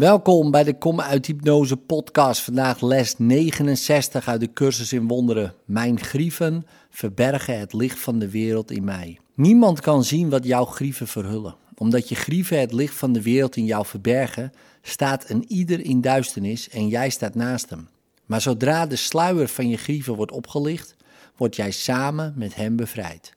Welkom bij de Kom uit Hypnose podcast. Vandaag les 69 uit de cursus in wonderen. Mijn grieven verbergen het licht van de wereld in mij. Niemand kan zien wat jouw grieven verhullen. Omdat je grieven het licht van de wereld in jou verbergen, staat een ieder in duisternis en jij staat naast hem. Maar zodra de sluier van je grieven wordt opgelicht, word jij samen met hem bevrijd.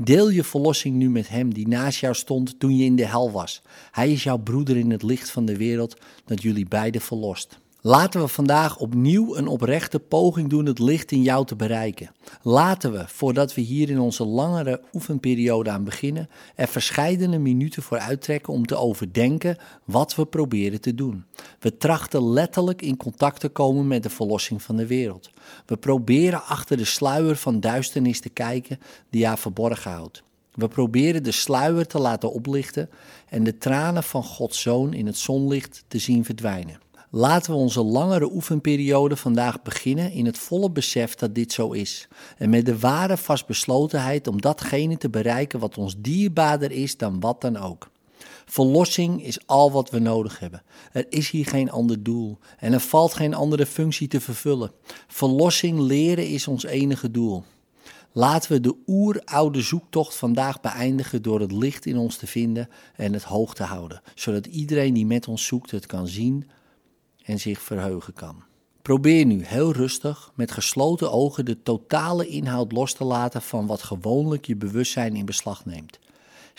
Deel je verlossing nu met hem die naast jou stond toen je in de hel was. Hij is jouw broeder in het licht van de wereld dat jullie beiden verlost. Laten we vandaag opnieuw een oprechte poging doen het licht in jou te bereiken. Laten we, voordat we hier in onze langere oefenperiode aan beginnen, er verscheidene minuten voor uittrekken om te overdenken wat we proberen te doen. We trachten letterlijk in contact te komen met de verlossing van de wereld. We proberen achter de sluier van duisternis te kijken die haar verborgen houdt. We proberen de sluier te laten oplichten en de tranen van Gods Zoon in het zonlicht te zien verdwijnen. Laten we onze langere oefenperiode vandaag beginnen in het volle besef dat dit zo is. En met de ware vastbeslotenheid om datgene te bereiken wat ons dierbaarder is dan wat dan ook. Verlossing is al wat we nodig hebben. Er is hier geen ander doel en er valt geen andere functie te vervullen. Verlossing leren is ons enige doel. Laten we de oeroude zoektocht vandaag beëindigen door het licht in ons te vinden en het hoog te houden, zodat iedereen die met ons zoekt het kan zien en zich verheugen kan. Probeer nu heel rustig met gesloten ogen de totale inhoud los te laten van wat gewoonlijk je bewustzijn in beslag neemt.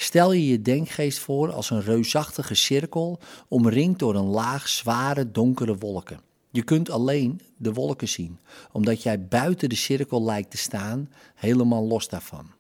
Stel je je denkgeest voor als een reusachtige cirkel omringd door een laag zware donkere wolken. Je kunt alleen de wolken zien, omdat jij buiten de cirkel lijkt te staan, helemaal los daarvan.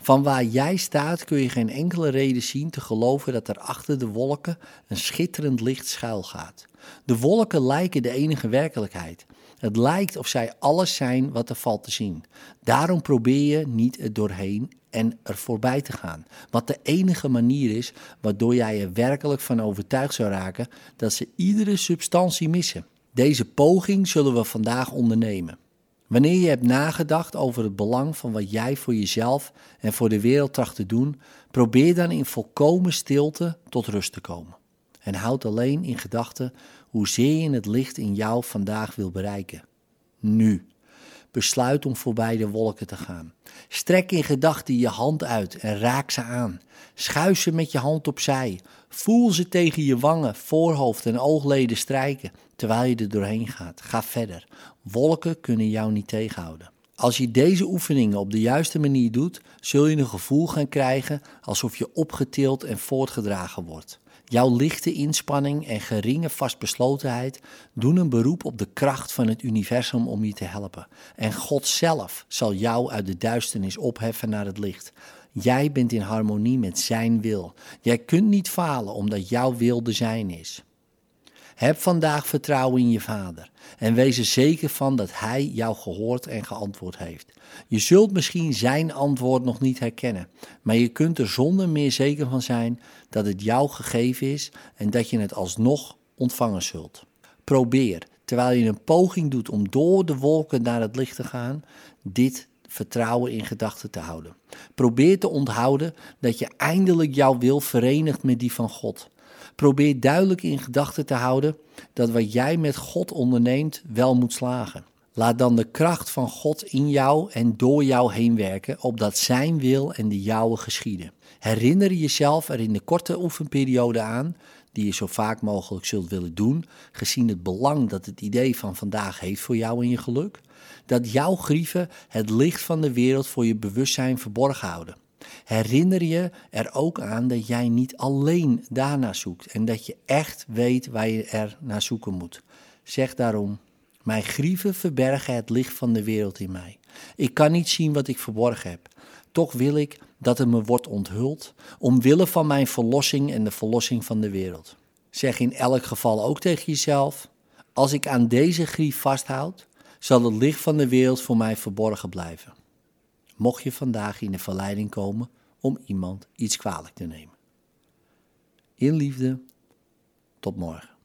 Van waar jij staat kun je geen enkele reden zien te geloven dat er achter de wolken een schitterend licht schuilgaat. De wolken lijken de enige werkelijkheid. Het lijkt of zij alles zijn wat er valt te zien. Daarom probeer je niet er doorheen en er voorbij te gaan. Wat de enige manier is waardoor jij er werkelijk van overtuigd zou raken dat ze iedere substantie missen. Deze poging zullen we vandaag ondernemen. Wanneer je hebt nagedacht over het belang van wat jij voor jezelf en voor de wereld tracht te doen, probeer dan in volkomen stilte tot rust te komen. En houd alleen in gedachten hoezeer je het licht in jou vandaag wil bereiken. Nu. Besluit om voorbij de wolken te gaan. Strek in gedachten je hand uit en raak ze aan. Schuif ze met je hand opzij. Voel ze tegen je wangen, voorhoofd en oogleden strijken terwijl je er doorheen gaat. Ga verder. Wolken kunnen jou niet tegenhouden. Als je deze oefeningen op de juiste manier doet, zul je een gevoel gaan krijgen alsof je opgetild en voortgedragen wordt. Jouw lichte inspanning en geringe vastbeslotenheid doen een beroep op de kracht van het universum om je te helpen. En God zelf zal jou uit de duisternis opheffen naar het licht. Jij bent in harmonie met Zijn wil. Jij kunt niet falen omdat jouw wil de zijn is. Heb vandaag vertrouwen in je vader en wees er zeker van dat hij jou gehoord en geantwoord heeft. Je zult misschien zijn antwoord nog niet herkennen, maar je kunt er zonder meer zeker van zijn dat het jou gegeven is en dat je het alsnog ontvangen zult. Probeer, terwijl je een poging doet om door de wolken naar het licht te gaan, dit vertrouwen in gedachten te houden. Probeer te onthouden dat je eindelijk jouw wil verenigt met die van God. Probeer duidelijk in gedachten te houden dat wat jij met God onderneemt wel moet slagen. Laat dan de kracht van God in jou en door jou heen werken, opdat Zijn wil en de jouwe geschieden. Herinner jezelf er in de korte oefenperiode aan, die je zo vaak mogelijk zult willen doen, gezien het belang dat het idee van vandaag heeft voor jou en je geluk, dat jouw grieven het licht van de wereld voor je bewustzijn verborgen houden. Herinner je er ook aan dat jij niet alleen daarna zoekt en dat je echt weet waar je er naar zoeken moet. Zeg daarom: Mijn grieven verbergen het licht van de wereld in mij. Ik kan niet zien wat ik verborgen heb. Toch wil ik dat het me wordt onthuld, omwille van mijn verlossing en de verlossing van de wereld. Zeg in elk geval ook tegen jezelf: Als ik aan deze grief vasthoud, zal het licht van de wereld voor mij verborgen blijven mocht je vandaag in de verleiding komen om iemand iets kwalijk te nemen. In liefde, tot morgen.